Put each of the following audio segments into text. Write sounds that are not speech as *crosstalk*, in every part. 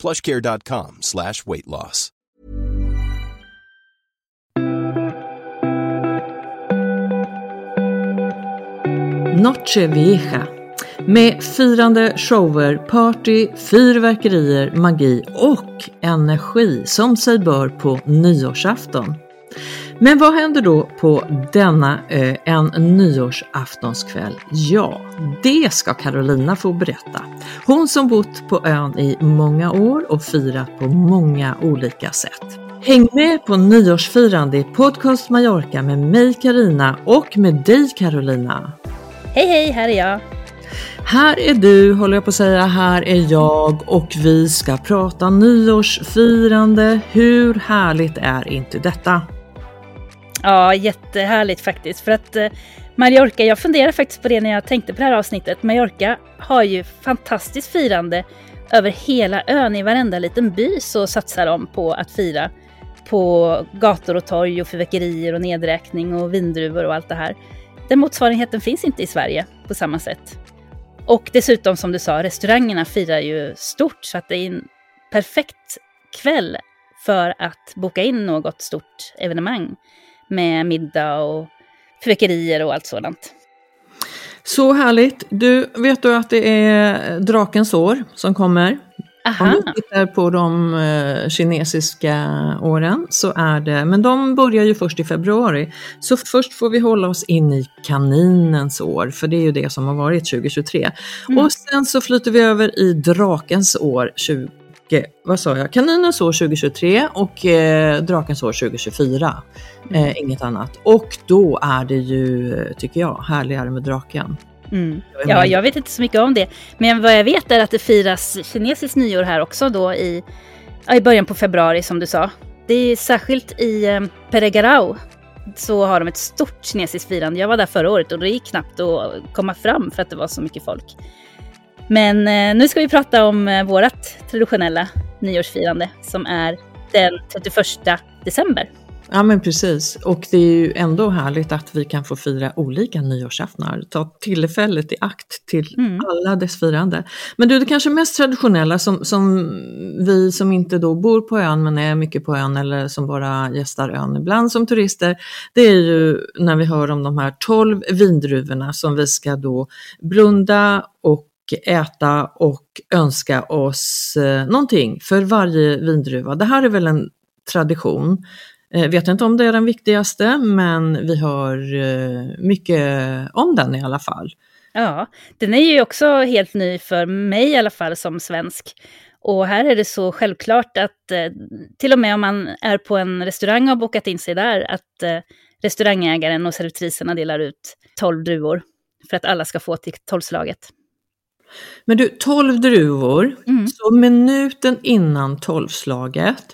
plushcare.com slash weight loss. Noche Vieja. Med firande shower, party, fyrverkerier, magi och energi som sig bör på nyårsafton. Men vad händer då på denna ö en nyårsaftonskväll? Ja, det ska Carolina få berätta. Hon som bott på ön i många år och firat på många olika sätt. Häng med på nyårsfirande i Podcast Mallorca med mig Karina och med dig Carolina. Hej hej, här är jag. Här är du, håller jag på att säga, här är jag och vi ska prata nyårsfirande. Hur härligt är inte detta? Ja, jättehärligt faktiskt. För att eh, Mallorca, jag funderar faktiskt på det när jag tänkte på det här avsnittet. Mallorca har ju fantastiskt firande över hela ön. I varenda liten by så satsar de på att fira på gator och torg och fyrverkerier och nedräkning och vindruvor och allt det här. Den motsvarigheten finns inte i Sverige på samma sätt. Och dessutom som du sa, restaurangerna firar ju stort så att det är en perfekt kväll för att boka in något stort evenemang med middag och fyrverkerier och allt sådant. Så härligt! Du, vet du att det är drakens år som kommer? Aha. Om vi tittar på de eh, kinesiska åren så är det, men de börjar ju först i februari. Så först får vi hålla oss in i kaninens år, för det är ju det som har varit 2023. Mm. Och sen så flyter vi över i drakens år 20, vad sa jag, kaninens år 2023 och eh, drakens år 2024. Eh, inget annat. Och då är det ju, tycker jag, härligare med draken. Mm. Ja, jag vet inte så mycket om det. Men vad jag vet är att det firas kinesiskt nyår här också då i, i början på februari som du sa. Det är särskilt i eh, Peregarau så har de ett stort kinesiskt firande. Jag var där förra året och det gick knappt att komma fram för att det var så mycket folk. Men eh, nu ska vi prata om eh, vårt traditionella nyårsfirande som är den 31 december. Ja men precis, och det är ju ändå härligt att vi kan få fira olika nyårsaftnar. Ta tillfället i akt till Mm. alla dess firande. Men du, det kanske mest traditionella som, som vi som inte då bor på ön men är mycket på ön eller som bara gästar ön ibland som turister, det är ju när vi hör om de här 12 vindruvorna som vi ska då blunda och äta och önska oss eh, någonting för varje vindruva. Det här är väl en tradition. Eh, vet inte om det är den viktigaste, men vi hör eh, mycket om den i alla fall. Ja, den är ju också helt ny för mig i alla fall som svensk. Och här är det så självklart att eh, till och med om man är på en restaurang och har bokat in sig där, att eh, restaurangägaren och servitriserna delar ut 12 druvor för att alla ska få till tolvslaget. Men du, 12 druvor, Mm. så minuten innan tolvslaget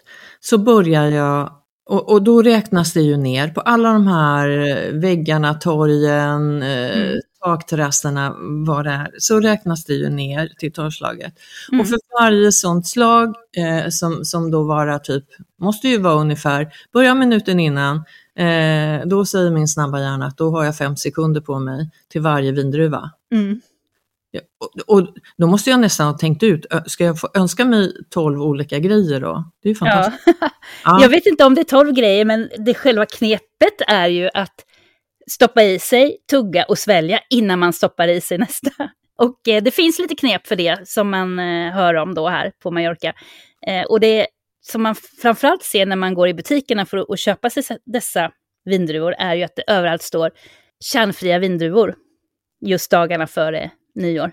så börjar jag och, och då räknas det ju ner på alla de här eh, väggarna, torgen, eh, Mm. takterrasserna, vad det är, så räknas det ju ner till tolvslaget. Mm. Och för varje sånt slag eh, som, som då varar typ, måste ju vara ungefär, börja minuten innan, eh, då säger min snabba hjärna att då har jag fem sekunder på mig till varje vindruva. Mm. Och, och då måste jag nästan ha tänkt ut, ska jag få önska mig 12 olika grejer då? Det är ju Ja. fantastiskt. *laughs* Ja. Jag vet inte om det är 12 grejer, men det själva knepet är ju att stoppa i sig, tugga och svälja innan man stoppar i sig nästa. *laughs* Och eh, det finns lite knep för det som man eh, hör om då här på Mallorca. Eh, och det som man framförallt ser när man går i butikerna för att, att köpa sig dessa vindruvor är ju att det överallt står kärnfria vindruvor just dagarna före nyår.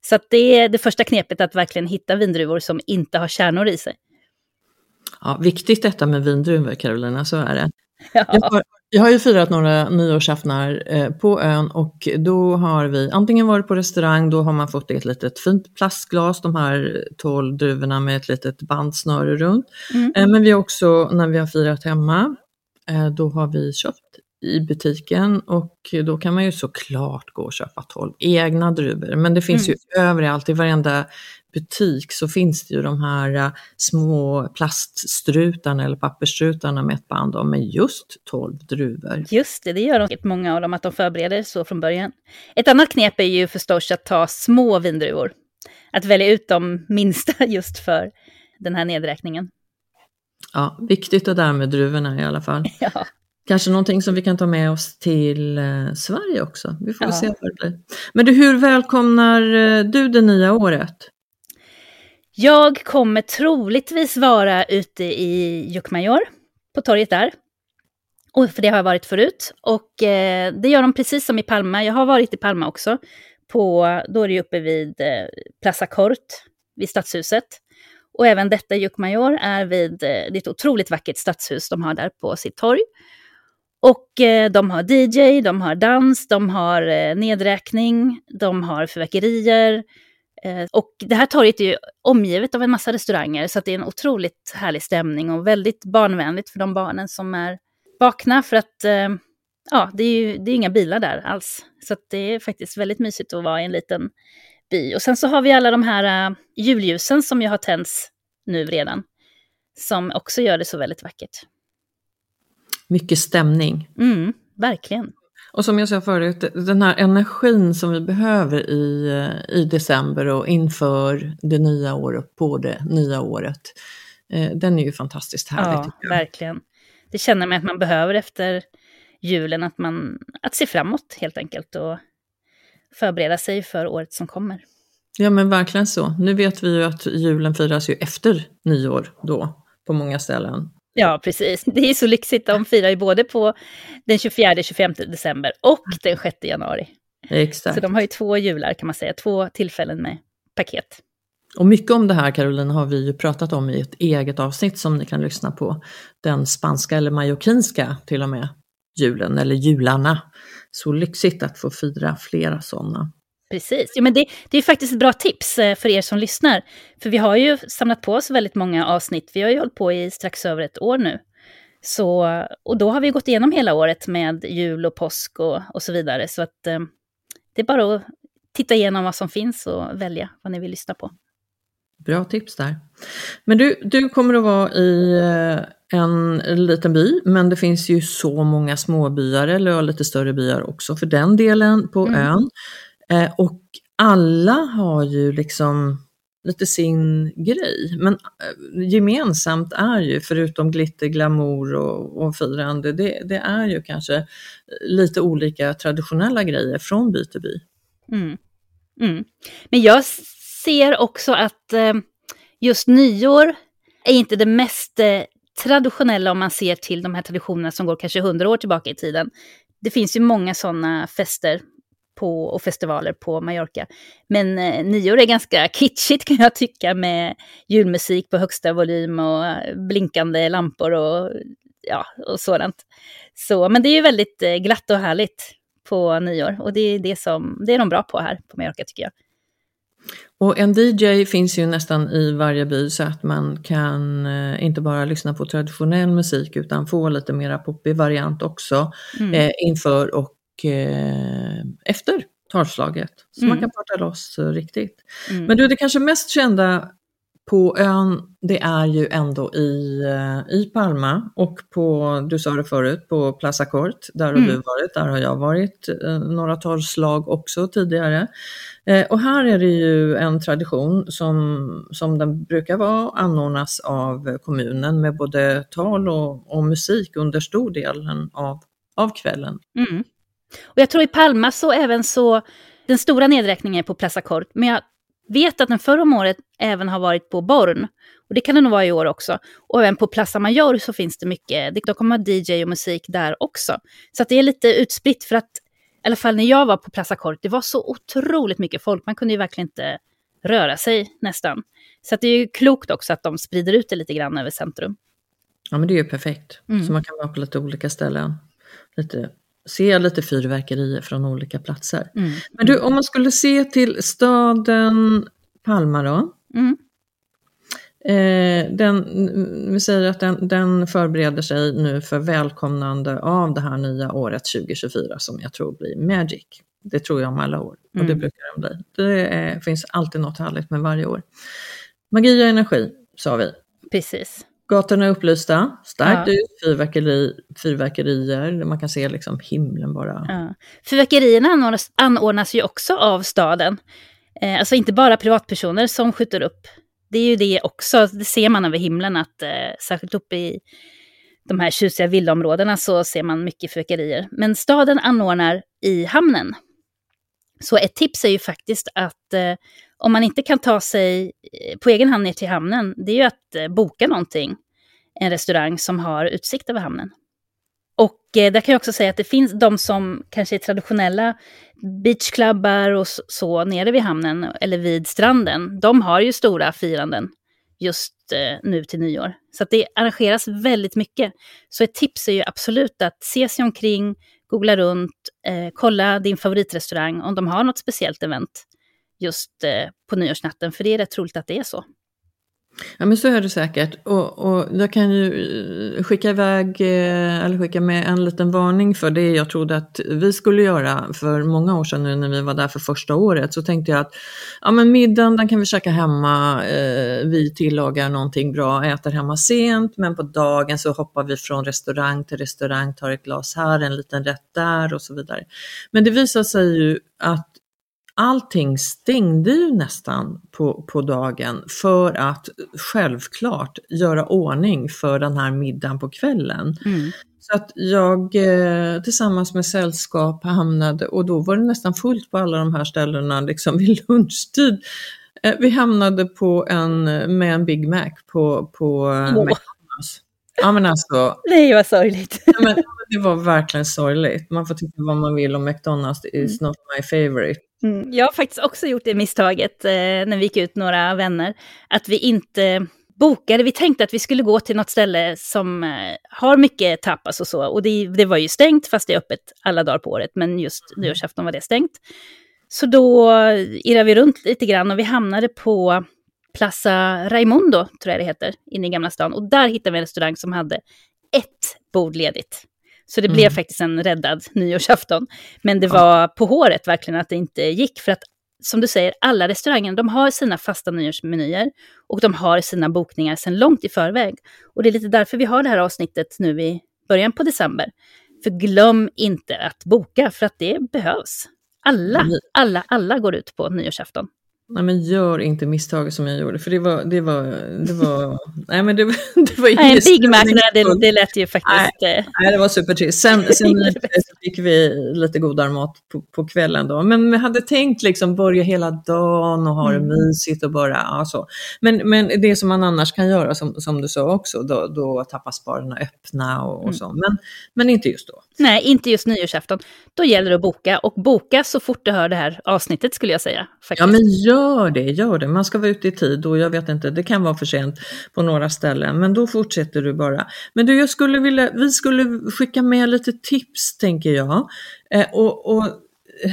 Så det är det första knepet att verkligen hitta vindruvor som inte har kärnor i sig. Ja, viktigt detta med vindruvor Carolina, så är det. *laughs* Ja. Jag har Jag har ju firat några nyårsaftnar eh, på ön och då har vi antingen varit på restaurang, då har man fått ett litet fint plastglas, de här 12 druvorna med ett litet bandsnöre runt. Mm. Eh, men vi har också, när vi har firat hemma, eh, då har vi köpt i butiken och då kan man ju såklart gå och köpa 12 egna druvor. Men det finns Mm. ju överallt, i varenda butik så finns det ju de här eh, små plaststrutarna eller pappersstrutarna med ett band om med just 12 druvor. Just det, det gör de många av dem, att de förbereder så från början. Ett annat knep är ju förstås att ta små vindruvor. Att välja ut de minsta *laughs* just för den här nedräkningen. Ja, viktigt det där med druvorna i alla fall. *laughs* Ja. Kanske någonting som vi kan ta med oss till eh, Sverige också. Vi får Ja. se vad det blir. Men du, hur välkomnar eh, du det nya året? Jag kommer troligtvis vara ute i Jokkmajor, på torget där. Och för det har jag varit förut. Och eh, det gör de precis som i Palma. Jag har varit i Palma också. På, då är det uppe vid eh, Plaza Cort, vid stadshuset. Och även detta Jokkmajor är vid, eh, det är ett otroligt vackert stadshus de har där på sitt torg. Och eh, de har DJ, de har dans, de har eh, nedräkning, de har fyrverkerier. Eh, och det här torget är ju omgivet av en massa restauranger, så att det är en otroligt härlig stämning och väldigt barnvänligt för de barnen som är vakna, för att eh, ja, det är ju det är inga bilar där alls. Så att det är faktiskt väldigt mysigt att vara i en liten by. Och sen så har vi alla de här eh, julljusen som ju har tänts nu redan, som också gör det så väldigt vackert. Mycket stämning. Mm, verkligen. Och som jag sa förut, den här energin som vi behöver i, i december och inför det nya året, på det nya året, eh, den är ju fantastiskt härlig. Ja, verkligen. Det känner man att man behöver efter julen, att, man, att se framåt helt enkelt och förbereda sig för året som kommer. Ja men verkligen så. Nu vet vi ju att julen firas ju efter nyår då på många ställen. Ja, precis. Det är så lyxigt. De firar ju både på den 24-25 december och den 6 januari. Exakt. Så de har ju två jular kan man säga, två tillfällen med paket. Och mycket om det här Caroline har vi ju pratat om i ett eget avsnitt som ni kan lyssna på. Den spanska eller mallorquinska till och med julen eller jularna. Så lyxigt att få fira flera sådana. Precis. Ja, men det, det är faktiskt ett bra tips eh, för er som lyssnar. För vi har ju samlat på oss väldigt många avsnitt. Vi har ju hållit på i strax över ett år nu. Så, och då har vi gått igenom hela året med jul och påsk och, och så vidare. Så att eh, det är bara att titta igenom vad som finns och välja vad ni vill lyssna på. Bra tips där. Men du, du kommer att vara i eh, en liten by, men det finns ju så många småbyar eller lite större byar också för den delen på Mm. ön. Eh, och alla har ju liksom lite sin grej. Men eh, gemensamt är ju, förutom glitter, glamour och, och firande, det, det är ju kanske lite olika traditionella grejer från by till by. Mm. Mm. Men jag ser också att eh, just nyår är inte det mest eh, traditionella om man ser till de här traditionerna som går kanske hundra år tillbaka i tiden. Det finns ju många sådana fester på, och festivaler på Mallorca. Men eh, nyår är ganska kitschigt kan jag tycka med julmusik på högsta volym och eh, blinkande lampor och, ja, och sådant. Så, men det är ju väldigt eh, glatt och härligt på nyår och det är, det, som, det är de bra på här på Mallorca tycker jag. Och en DJ finns ju nästan i varje by så att man kan eh, inte bara lyssna på traditionell musik utan få lite mera poppig variant också Mm. eh, inför och eh, efter talslaget. Så man Mm. kan parta loss riktigt. Mm. Men du, det kanske mest kända på ön, det är ju ändå i, eh, i Palma och på, du sa det förut, på Plaza Cort. Där har Mm. du varit, där har jag varit eh, några talslag också tidigare. Eh, och här är det ju en tradition som, som den brukar vara, anordnas av kommunen med både tal och, och musik under stor delen av, av kvällen. Mm. Och jag tror i Palma så även så, den stora nedräkningen är på Plaza Cort, men jag vet att den förra om året även har varit på Born. Och det kan det nog vara i år också. Och även på Plaza Mayor så finns det mycket, det- kommer ha DJ och musik där också. Så att det är lite utspritt för att, i alla fall när jag var på Plaza Cort, det var så otroligt mycket folk, man kunde ju verkligen inte röra sig nästan. Så att det är ju klokt också att de sprider ut det lite grann över centrum. Ja men det är ju perfekt, Mm. så man kan vara på lite olika ställen. lite, se lite fyrverkerier från olika platser. Mm. Men du, om man skulle se till staden Palma då. Mm. Eh, den, vi säger att den, den förbereder sig nu för välkomnande av det här nya året 2024 som jag tror blir Magic. Det tror jag om alla år och det Mm. brukar den bli. Det är, finns alltid något härligt med varje år. Magi och energi sa vi. Precis. Gatorna är upplysta, starkt Ja. ut, fyrverkeri, fyrverkerier, man kan se liksom himlen bara. Ja. Fyrverkerierna anordnas, anordnas ju också av staden. Eh, alltså inte bara privatpersoner som skjuter upp. Det är ju det också, det ser man över himlen att eh, särskilt uppe i de här tjusiga villaområdena så ser man mycket fyrverkerier. Men staden anordnar i hamnen. Så ett tips är ju faktiskt att eh, om man inte kan ta sig eh, på egen hand ner till hamnen, det är ju att eh, boka någonting. En restaurang som har utsikt över hamnen. Och eh, där kan jag också säga att det finns de som kanske är traditionella beachklubbar och så, så nere vid hamnen eller vid stranden. De har ju stora firanden just eh, nu till nyår. Så att det arrangeras väldigt mycket. Så ett tips är ju absolut att se sig omkring, googla runt, eh, kolla din favoritrestaurang om de har något speciellt event just eh, på nyårsnatten. För det är rätt troligt att det är så. Ja men så är det säkert. Och, och jag kan ju eh, skicka iväg, eh, eller skicka med en liten varning för det jag trodde att vi skulle göra för många år sedan nu när vi var där för första året. Så tänkte jag att ja, men middagen den kan vi käka hemma, eh, vi tillagar någonting bra, äter hemma sent men på dagen så hoppar vi från restaurang till restaurang, tar ett glas här, en liten rätt där och så vidare. Men det visar sig ju att allting stängde ju nästan på, på dagen för att självklart göra ordning för den här middagen på kvällen. Så att jag eh, tillsammans med sällskap hamnade, och då var det nästan fullt på alla de här ställena liksom vid lunchtid. Eh, vi hamnade på en, med en Big Mac på, på Åh. McDonalds. Ja men alltså, Nej, vad sorgligt. ja, men, det var verkligen sorgligt. Man får tycka vad man vill om McDonalds, is not my favorite. Mm, jag har faktiskt också gjort det misstaget eh, när vi gick ut några vänner, att vi inte bokade. Vi tänkte att vi skulle gå till något ställe som eh, har mycket tapas och så. Och det, det var ju stängt, fast det är öppet alla dagar på året. Men just nyårsafton var det stängt. Så då irrade vi runt lite grann och vi hamnade på Plaza Raimundo, tror jag det heter, inne i Gamla stan. Och där hittade vi en restaurang som hade ett bord ledigt. Så det blev Mm. faktiskt en räddad nyårsafton. Men det var på håret verkligen att det inte gick. För att som du säger, alla restauranger de har sina fasta nyårsmenyer och de har sina bokningar sedan långt i förväg. Och det är lite därför vi har det här avsnittet nu i början på december. För glöm inte att boka, för att det behövs. Alla, Mm. alla, alla går ut på nyårsafton. Nej men gör inte misstaget som jag gjorde, för det var, det var, det var, nej men det, *laughs* det var Nej, en Big Mac, nej, det, det lät ju faktiskt... eh, Nej, det var supertrist. Sen, *laughs* sen fick vi lite godare mat på, på kvällen då. Men vi hade tänkt liksom börja hela dagen och ha det Mm. mysigt och bara, ja så. Men, men det som man annars kan göra, som, som du sa också, då, då tappar spararna öppna och, Mm. och så. Men, men inte just då. Nej, inte just nyårsafton. Då gäller det att boka. Och boka så fort du hör det här avsnittet skulle jag säga. Faktiskt. Ja men gör det, gör det. Man ska vara ute i tid och jag vet inte, det kan vara för sent på några ställen. Men då fortsätter du bara. Men du, jag skulle vilja, vi skulle skicka med lite tips tänker jag. Eh, och, och eh,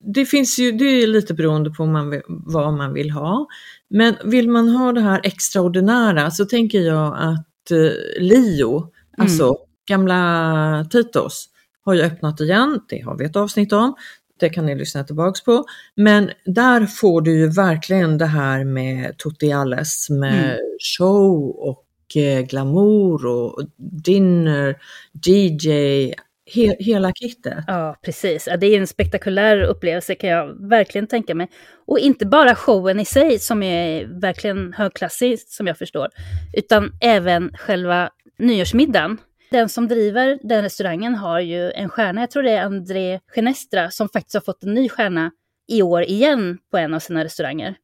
det finns ju, det är lite beroende på man vad man vill ha. Men vill man ha det här extraordinära så tänker jag att eh, Lio, alltså gamla Titos, har ju öppnat igen. Det har vi ett avsnitt om. Det kan ni lyssna tillbaks på. Men där får du ju verkligen det här med Tutti Alles, med Mm. show och eh, glamour och dinner, DJ, he, hela kittet. Ja, precis. Det är en spektakulär upplevelse kan jag verkligen tänka mig. Och inte bara showen i sig som är verkligen högklassig som jag förstår, utan även själva nyårsmiddagen. Den som driver den restaurangen har ju en stjärna, jag tror det är André Genestra, som faktiskt har fått en ny stjärna i år igen på en av sina restauranger.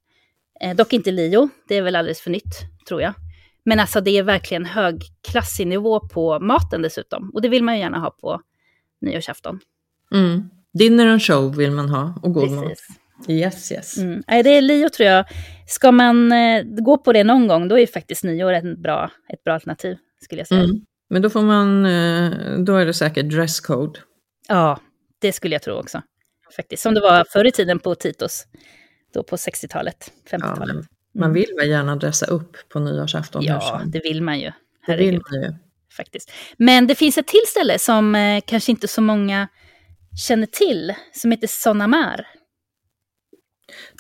Eh, dock inte Lio, det är väl alldeles för nytt, tror jag. Men alltså det är verkligen högklassig nivå på maten dessutom. Och det vill man ju gärna ha på nyårsafton. Mm. Dinner and show vill man ha och god mat. Yes, yes. Mm. Det är Lio tror jag. Ska man eh, gå på det någon gång, då är faktiskt nyår ett bra, ett bra alternativ, skulle jag säga. Mm. Men då får man, eh, då är det säkert dresscode. Ja, det skulle jag tro också. Faktiskt. Som det var förr i tiden på Titos. Då på 60-talet, 50-talet. Ja, man vill väl gärna dressa upp på nyårsafton? Ja, det vill man ju. det vill man ju. Faktiskt. Men det finns ett till ställe som eh, kanske inte så många känner till, som heter Sonamar.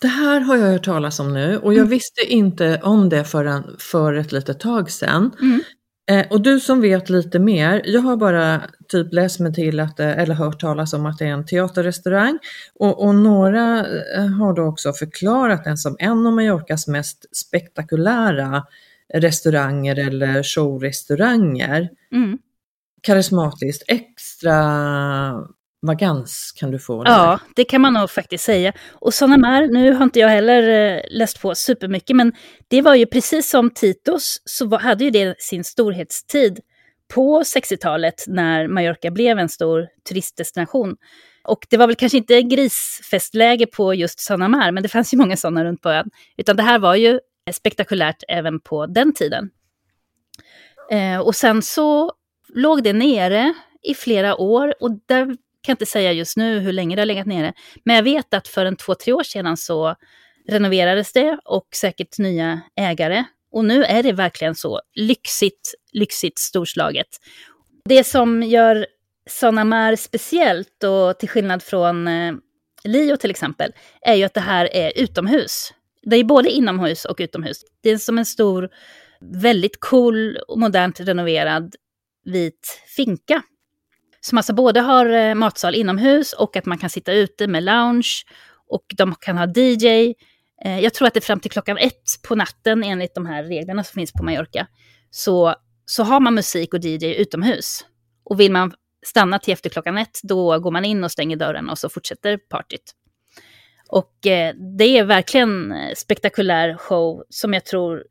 Det här har jag hört talas om nu och jag Mm. visste inte om det förrän för ett litet tag sedan. Mm. Eh, och du som vet lite mer, jag har bara typ läst mig till att, det- eller hört talas om att det är en teaterrestaurang och, och några eh, har då också förklarat den som en av Mallorcas mest spektakulära restauranger eller showrestauranger. Mm. Karismatiskt, extra vagans kan du få. där. Ja, det kan man nog faktiskt säga. Och Sonamar, nu har inte jag heller eh, läst på supermycket, men det var ju precis som Titos, så hade ju det sin storhetstid på 60-talet när Mallorca blev en stor turistdestination. Och det var väl kanske inte grisfestläge på just Sonamar, men det fanns ju många sådana runt på ön. Utan det här var ju spektakulärt även på den tiden. Eh, och sen så låg det nere i flera år och där kan inte säga just nu hur länge det har legat nere. Men jag vet att för en två, tre år sedan så renoverades det och säkert nya ägare. Och nu är det verkligen så lyxigt, lyxigt storslaget. Det som gör Sonamar speciellt och till skillnad från eh, Lio till exempel, är ju att det här är utomhus. Det är både inomhus och utomhus. Det är som en stor, väldigt cool och modernt renoverad vit finka. Som alltså både har eh, matsal inomhus och att man kan sitta ute med lounge och de kan ha DJ. Eh, jag tror att det är fram till klockan ett på natten enligt de här reglerna som finns på Mallorca. Så, så har man musik och DJ utomhus. Och vill man stanna till efter klockan ett, då går man in och stänger dörren och så fortsätter partyt. Och eh, det är verkligen eh, spektakulär show som jag tror,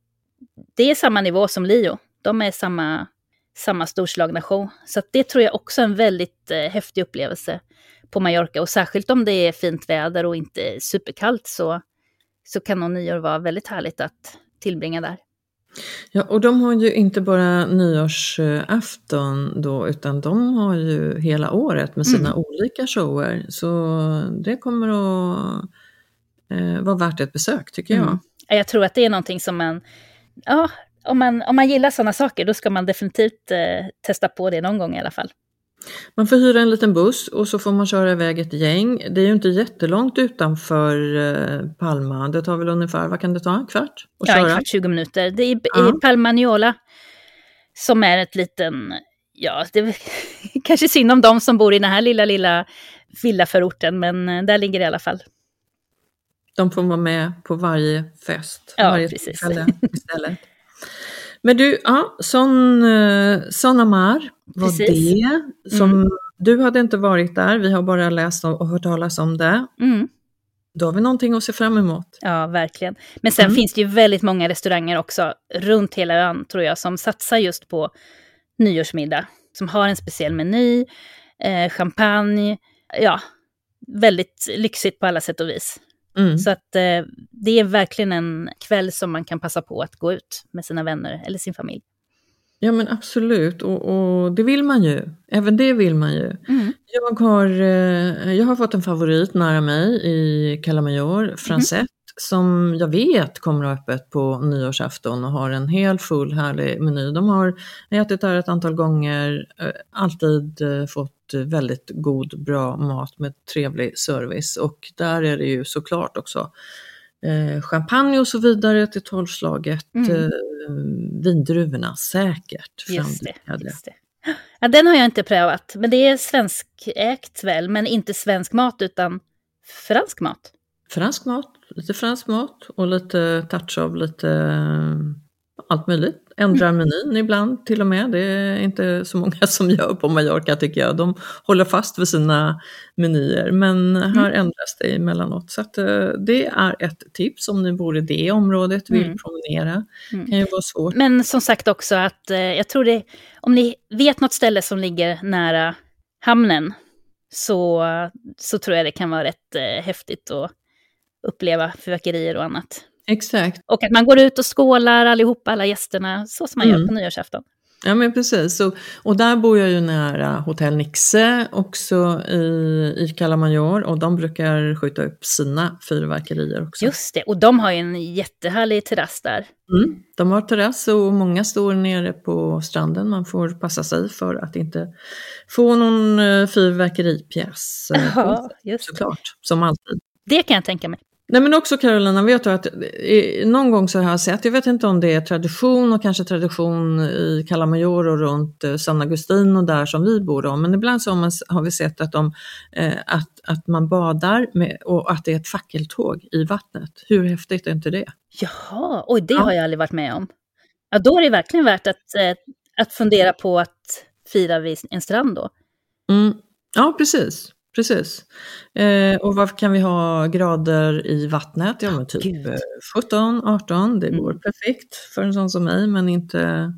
det är samma nivå som Lio. De är samma, samma storslagna show. Så det tror jag också är en väldigt eh, häftig upplevelse på Mallorca. Och särskilt om det är fint väder och inte superkallt så, så kan nog nyår vara väldigt härligt att tillbringa där. Ja, och de har ju inte bara nyårsafton då, utan de har ju hela året med sina Mm. olika shower. Så det kommer att eh, vara värt ett besök tycker jag. Mm. Ja, Jag tror att det är någonting som man, ja, om man, om man gillar sådana saker, då ska man definitivt eh, testa på det någon gång i alla fall. Man får hyra en liten buss och så får man köra iväg ett gäng. Det är ju inte jättelångt utanför eh, Palma. Det tar väl ungefär, vad kan det ta, en kvart att Ja, en köra? kvart, 20 minuter. Det är i, Ja. i Palmaniola, som är ett liten, ja, det är *laughs* kanske synd om de som bor i den här lilla, lilla villaförorten, men eh, där ligger det i alla fall. De får vara med på varje fest, Ja, varje precis. tillfälle *laughs* istället. Men du, ja, sån, eh, sån Amar var Precis. det. Som, Mm. Du hade inte varit där, vi har bara läst och hört talas om det. Mm. Då har vi någonting att se fram emot. Ja, verkligen. Men sen Mm. finns det ju väldigt många restauranger också runt hela ön, tror jag, som satsar just på nyårsmiddag. Som har en speciell meny, eh, champagne, ja, väldigt lyxigt på alla sätt och vis. Mm. Så att eh, det är verkligen en kväll som man kan passa på att gå ut med sina vänner eller sin familj. Ja men absolut, och, och det vill man ju. Även det vill man ju. Mm. Jag har, eh, jag har fått en favorit nära mig i Calamajor, Francette, som jag vet kommer att ha öppet på nyårsafton och har en hel full härlig meny. De har ätit där ett antal gånger, eh, alltid eh, fått väldigt god, bra mat med trevlig service och där är det ju såklart också eh, champagne och så vidare till tolvslaget. Mm. Eh, vindruvorna säkert Just det, just det. Ja, den har jag inte prövat, men det är svenskägt väl, men inte svensk mat utan fransk mat. Fransk mat, lite fransk mat och lite touch av lite eh, allt möjligt. Ändrar menyn ibland till och med. Det är inte så många som gör på Mallorca tycker jag. De håller fast vid sina menyer men här ändras det emellanåt. Så att, eh, det är ett tips om ni bor i det området, vill Mm. promenera. Mm. kan ju vara svårt. Men som sagt också att eh, jag tror det, om ni vet något ställe som ligger nära hamnen, så, så tror jag det kan vara rätt eh, häftigt att uppleva fyrverkerier och annat. Exakt. Och att man går ut och skålar allihopa, alla gästerna, så som man Mm. gör på nyårsafton. Ja men precis, och, och där bor jag ju nära Hotell Nixe också i, i Calamajor och de brukar skjuta upp sina fyrverkerier också. Just det, och de har ju en jättehärlig terrass där. Mm, de har terrass och många står nere på stranden. Man får passa sig för att inte få någon eh, fyrverkeripjäs. eh, Ja, just. Såklart, som alltid. Det kan jag tänka mig. Nej men också Carolina, vet du att eh, någon gång så har jag sett, jag vet inte om det är tradition och kanske tradition i Calamajor och runt eh, San Agustin och där som vi bor då, men ibland så har, man, har vi sett att, de, eh, att, att man badar med, och att det är ett fackeltåg i vattnet. Hur häftigt är inte det? Jaha, oj det Ja. har jag aldrig varit med om. Ja, då är det verkligen värt att, eh, att fundera på att fira vid en strand då. Mm. Ja, precis. Precis. Eh, och vad kan vi ha grader i vattnet? Ja, men typ Gud. eh, 17, 18. Det Mm. går perfekt för en sån som mig, men inte,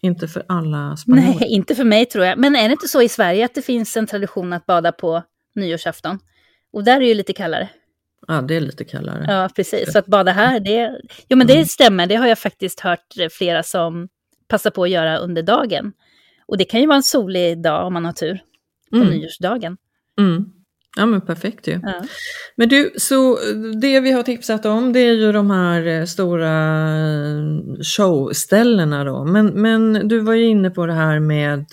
inte för alla spanjorer. Nej, inte för mig tror jag. Men är det inte så i Sverige att det finns en tradition att bada på nyårsafton? Och där är det ju lite kallare. Ja, det är lite kallare. Ja, precis. Så att bada här, det... Jo, men det Mm. stämmer. Det har jag faktiskt hört flera som passar på att göra under dagen. Och det kan ju vara en solig dag om man har tur. På Mm. nyårsdagen. Mm. Ja, men perfekt ju. Ja. Men du, så det vi har tipsat om det är ju de här eh, stora eh, showställena då. Men, men du var ju inne på det här med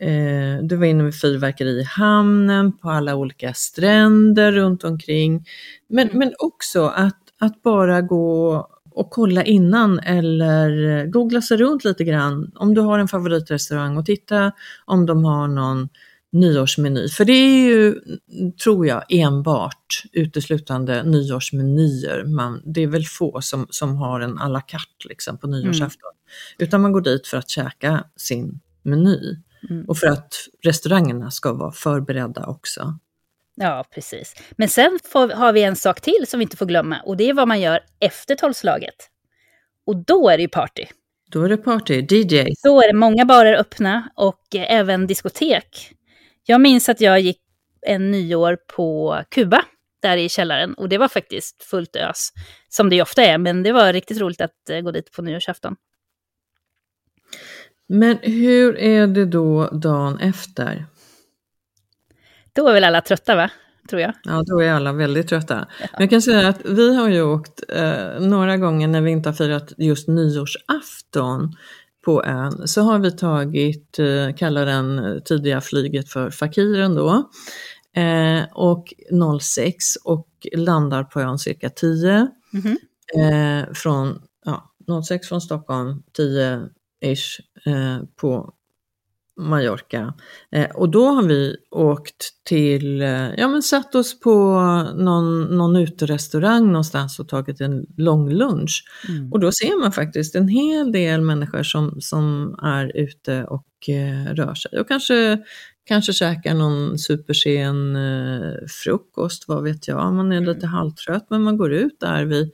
eh, du var inne med fyrverkeri i hamnen, på alla olika stränder runt omkring. Men, Mm. men också att, att bara gå och kolla innan eller googla sig runt lite grann. Om du har en favoritrestaurang och titta om de har någon nyårsmeny. För det är ju, tror jag, enbart uteslutande nyårsmenyer. Man, det är väl få som, som har en à la carte liksom, på nyårsafton. Utan man går dit för att käka sin meny. Mm. Och för att restaurangerna ska vara förberedda också. ja, precis. Men sen får, har vi en sak till som vi inte får glömma. Och det är vad man gör efter tolvslaget. Och då är det ju party. Då är det party, DJs. Då är det många barer öppna och eh, även diskotek. Jag minns att jag gick en nyår på Kuba, där i källaren. Och det var faktiskt fullt ös, som det ju ofta är. Men det var riktigt roligt att eh, gå dit på nyårsafton. Men hur är det då dagen efter? Då är väl alla trötta, va? Tror jag. Ja, då är alla väldigt trötta. Men jag kan säga att vi har ju åkt eh, några gånger när vi inte har firat just nyårsafton på ön, så har vi tagit, eh, kallar den eh, tidiga flyget för Fakiren då, eh, och 06 och landar på ön cirka 10. Mhm. Eh, från ja, 06 från Stockholm, 10-ish eh, på Mallorca. Eh, och då har vi åkt till, eh, ja men satt oss på någon, någon uterestaurang någonstans och tagit en lång lunch. Mm. Och då ser man faktiskt en hel del människor som, som är ute och eh, rör sig. Och kanske, kanske käkar någon supersen eh, frukost, vad vet jag. Man är lite halvtrött men man går ut där vid,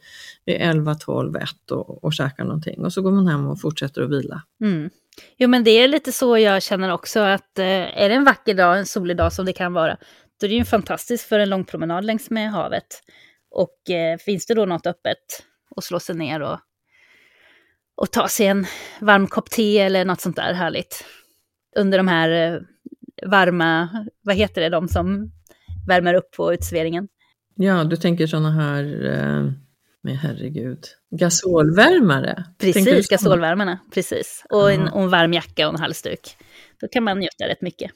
vid 11, 12, 1 och, och käkar någonting. Och så går man hem och fortsätter att vila. Mm. Jo, men det är lite så jag känner också att eh, är det en vacker dag, en solig dag som det kan vara, då är det ju fantastiskt för en lång promenad längs med havet. Och eh, finns det då något öppet och slå sig ner och, och ta sig en varm kopp te eller något sånt där härligt. Under de här eh, varma, vad heter det, de som värmer upp på uteserveringen. Ja, du tänker sådana här, eh, men herregud, gasolvärmare? Precis, gasolvärmarna. Precis. Och en, och en varm jacka och en halsduk. Då kan man njuta rätt mycket.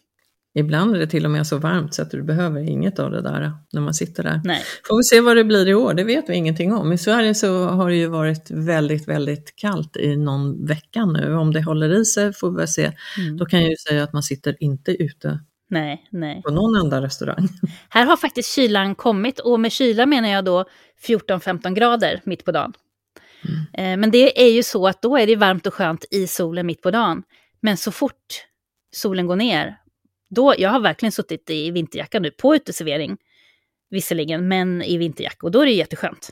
Ibland är det till och med så varmt så att du behöver inget av det där när man sitter där. Nej. Får vi se vad det blir i år, det vet vi ingenting om. I Sverige så har det ju varit väldigt, väldigt kallt i någon vecka nu. Om det håller i sig får vi väl se. Mm. Då kan jag ju säga att man sitter inte ute Nej, nej. på någon enda restaurang. *laughs* Här har faktiskt kylan kommit och med kyla menar jag då 14-15 grader mitt på dagen. Eh, Men det är ju så att då är det varmt och skönt i solen mitt på dagen. Men så fort solen går ner, då, jag har verkligen suttit i vinterjacka nu på uteservering, visserligen, men i vinterjacka och då är det jätteskönt.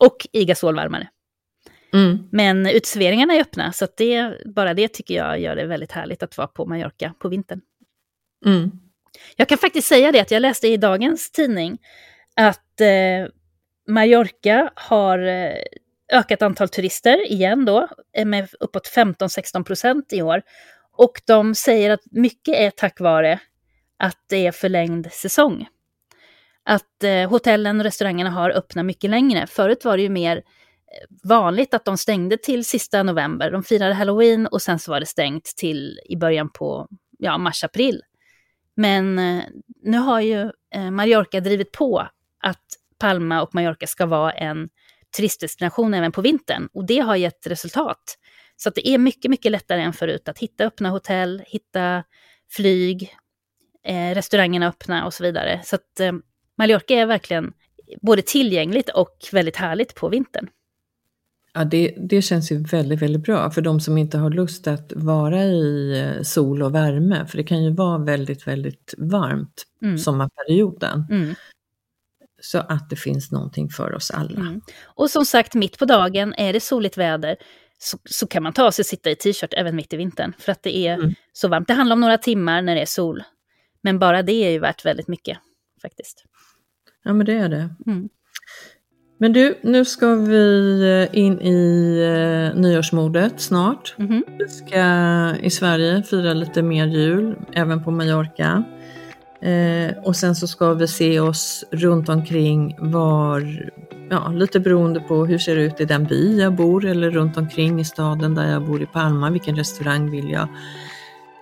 Och i gasolvärmare. Mm. Men uteserveringarna är öppna, så det, bara det tycker jag gör det väldigt härligt att vara på Mallorca på vintern. Mm. Jag kan faktiskt säga det att jag läste i dagens tidning att eh, Mallorca har eh, ökat antal turister igen då, eh, med uppåt 15-16 procent i år. Och de säger att mycket är tack vare att det är förlängd säsong. Att eh, hotellen och restaurangerna har öppnat mycket längre. Förut var det ju mer eh, vanligt att de stängde till sista november. De firade halloween och sen så var det stängt till i början på ja, mars-april. Men eh, nu har ju eh, Mallorca drivit på att Palma och Mallorca ska vara en turistdestination även på vintern. Och det har gett resultat. Så det är mycket, mycket lättare än förut att hitta öppna hotell, hitta flyg, eh, restaurangerna öppna och så vidare. Så att eh, Mallorca är verkligen både tillgängligt och väldigt härligt på vintern. Ja, det, det känns ju väldigt, väldigt bra för de som inte har lust att vara i eh, sol och värme. För det kan ju vara väldigt, väldigt varmt mm. sommarperioden. Mm. Så att det finns någonting för oss alla. Mm. Och som sagt, mitt på dagen, är det soligt väder, så, så kan man ta sig och sitta i t-shirt även mitt i vintern. För att det är mm. så varmt. Det handlar om några timmar när det är sol. Men bara det är ju värt väldigt mycket faktiskt. Ja men det är det. Mm. Men du, nu ska vi eh, in i eh, nyårsmodet snart. Mm -hmm. Vi ska i Sverige fira lite mer jul, även på Mallorca. Eh, och sen så ska vi se oss runt omkring var, ja, lite beroende på hur ser det ut i den by jag bor eller runt omkring i staden där jag bor i Palma. Vilken restaurang vill jag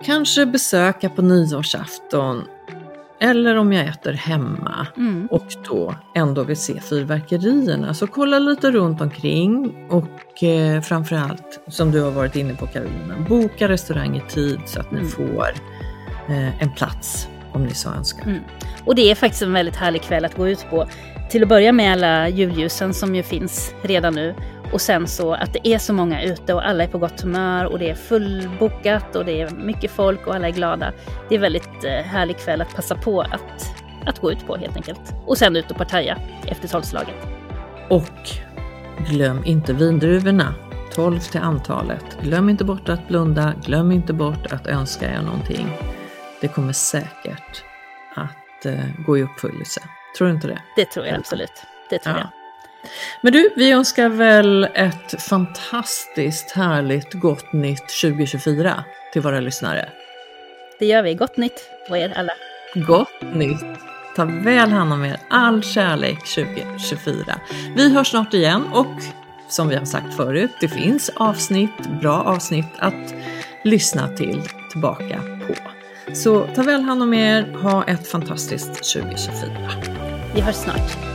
kanske besöka på nyårsafton? Eller om jag äter hemma mm. och då ändå vill se fyrverkerierna. Så kolla lite runt omkring och eh, framförallt, som du har varit inne på Karolina, boka restaurang i tid så att mm. ni får eh, en plats om ni så önskar. Mm. Och det är faktiskt en väldigt härlig kväll att gå ut på. Till att börja med alla julljusen som ju finns redan nu. Och sen så att det är så många ute och alla är på gott humör och det är fullbokat och det är mycket folk och alla är glada. Det är väldigt eh, härlig kväll att passa på att, att gå ut på helt enkelt. Och sen ut och partaja efter tolvslaget. Och glöm inte vindruvorna. 12 till antalet. Glöm inte bort att blunda, glöm inte bort att önska er någonting. Det kommer säkert att eh, gå i uppfyllelse. Tror du inte det? Det tror jag absolut. Det tror ja. jag. Men du, vi önskar väl ett fantastiskt härligt gott nytt 2024 till våra lyssnare. Det gör vi. Gott nytt på er alla. Gott nytt. Ta väl hand om er. All kärlek 2024. Vi hörs snart igen och som vi har sagt förut, det finns avsnitt, bra avsnitt att lyssna till tillbaka på. Så ta väl hand om er. Ha ett fantastiskt 2024. Vi hörs snart.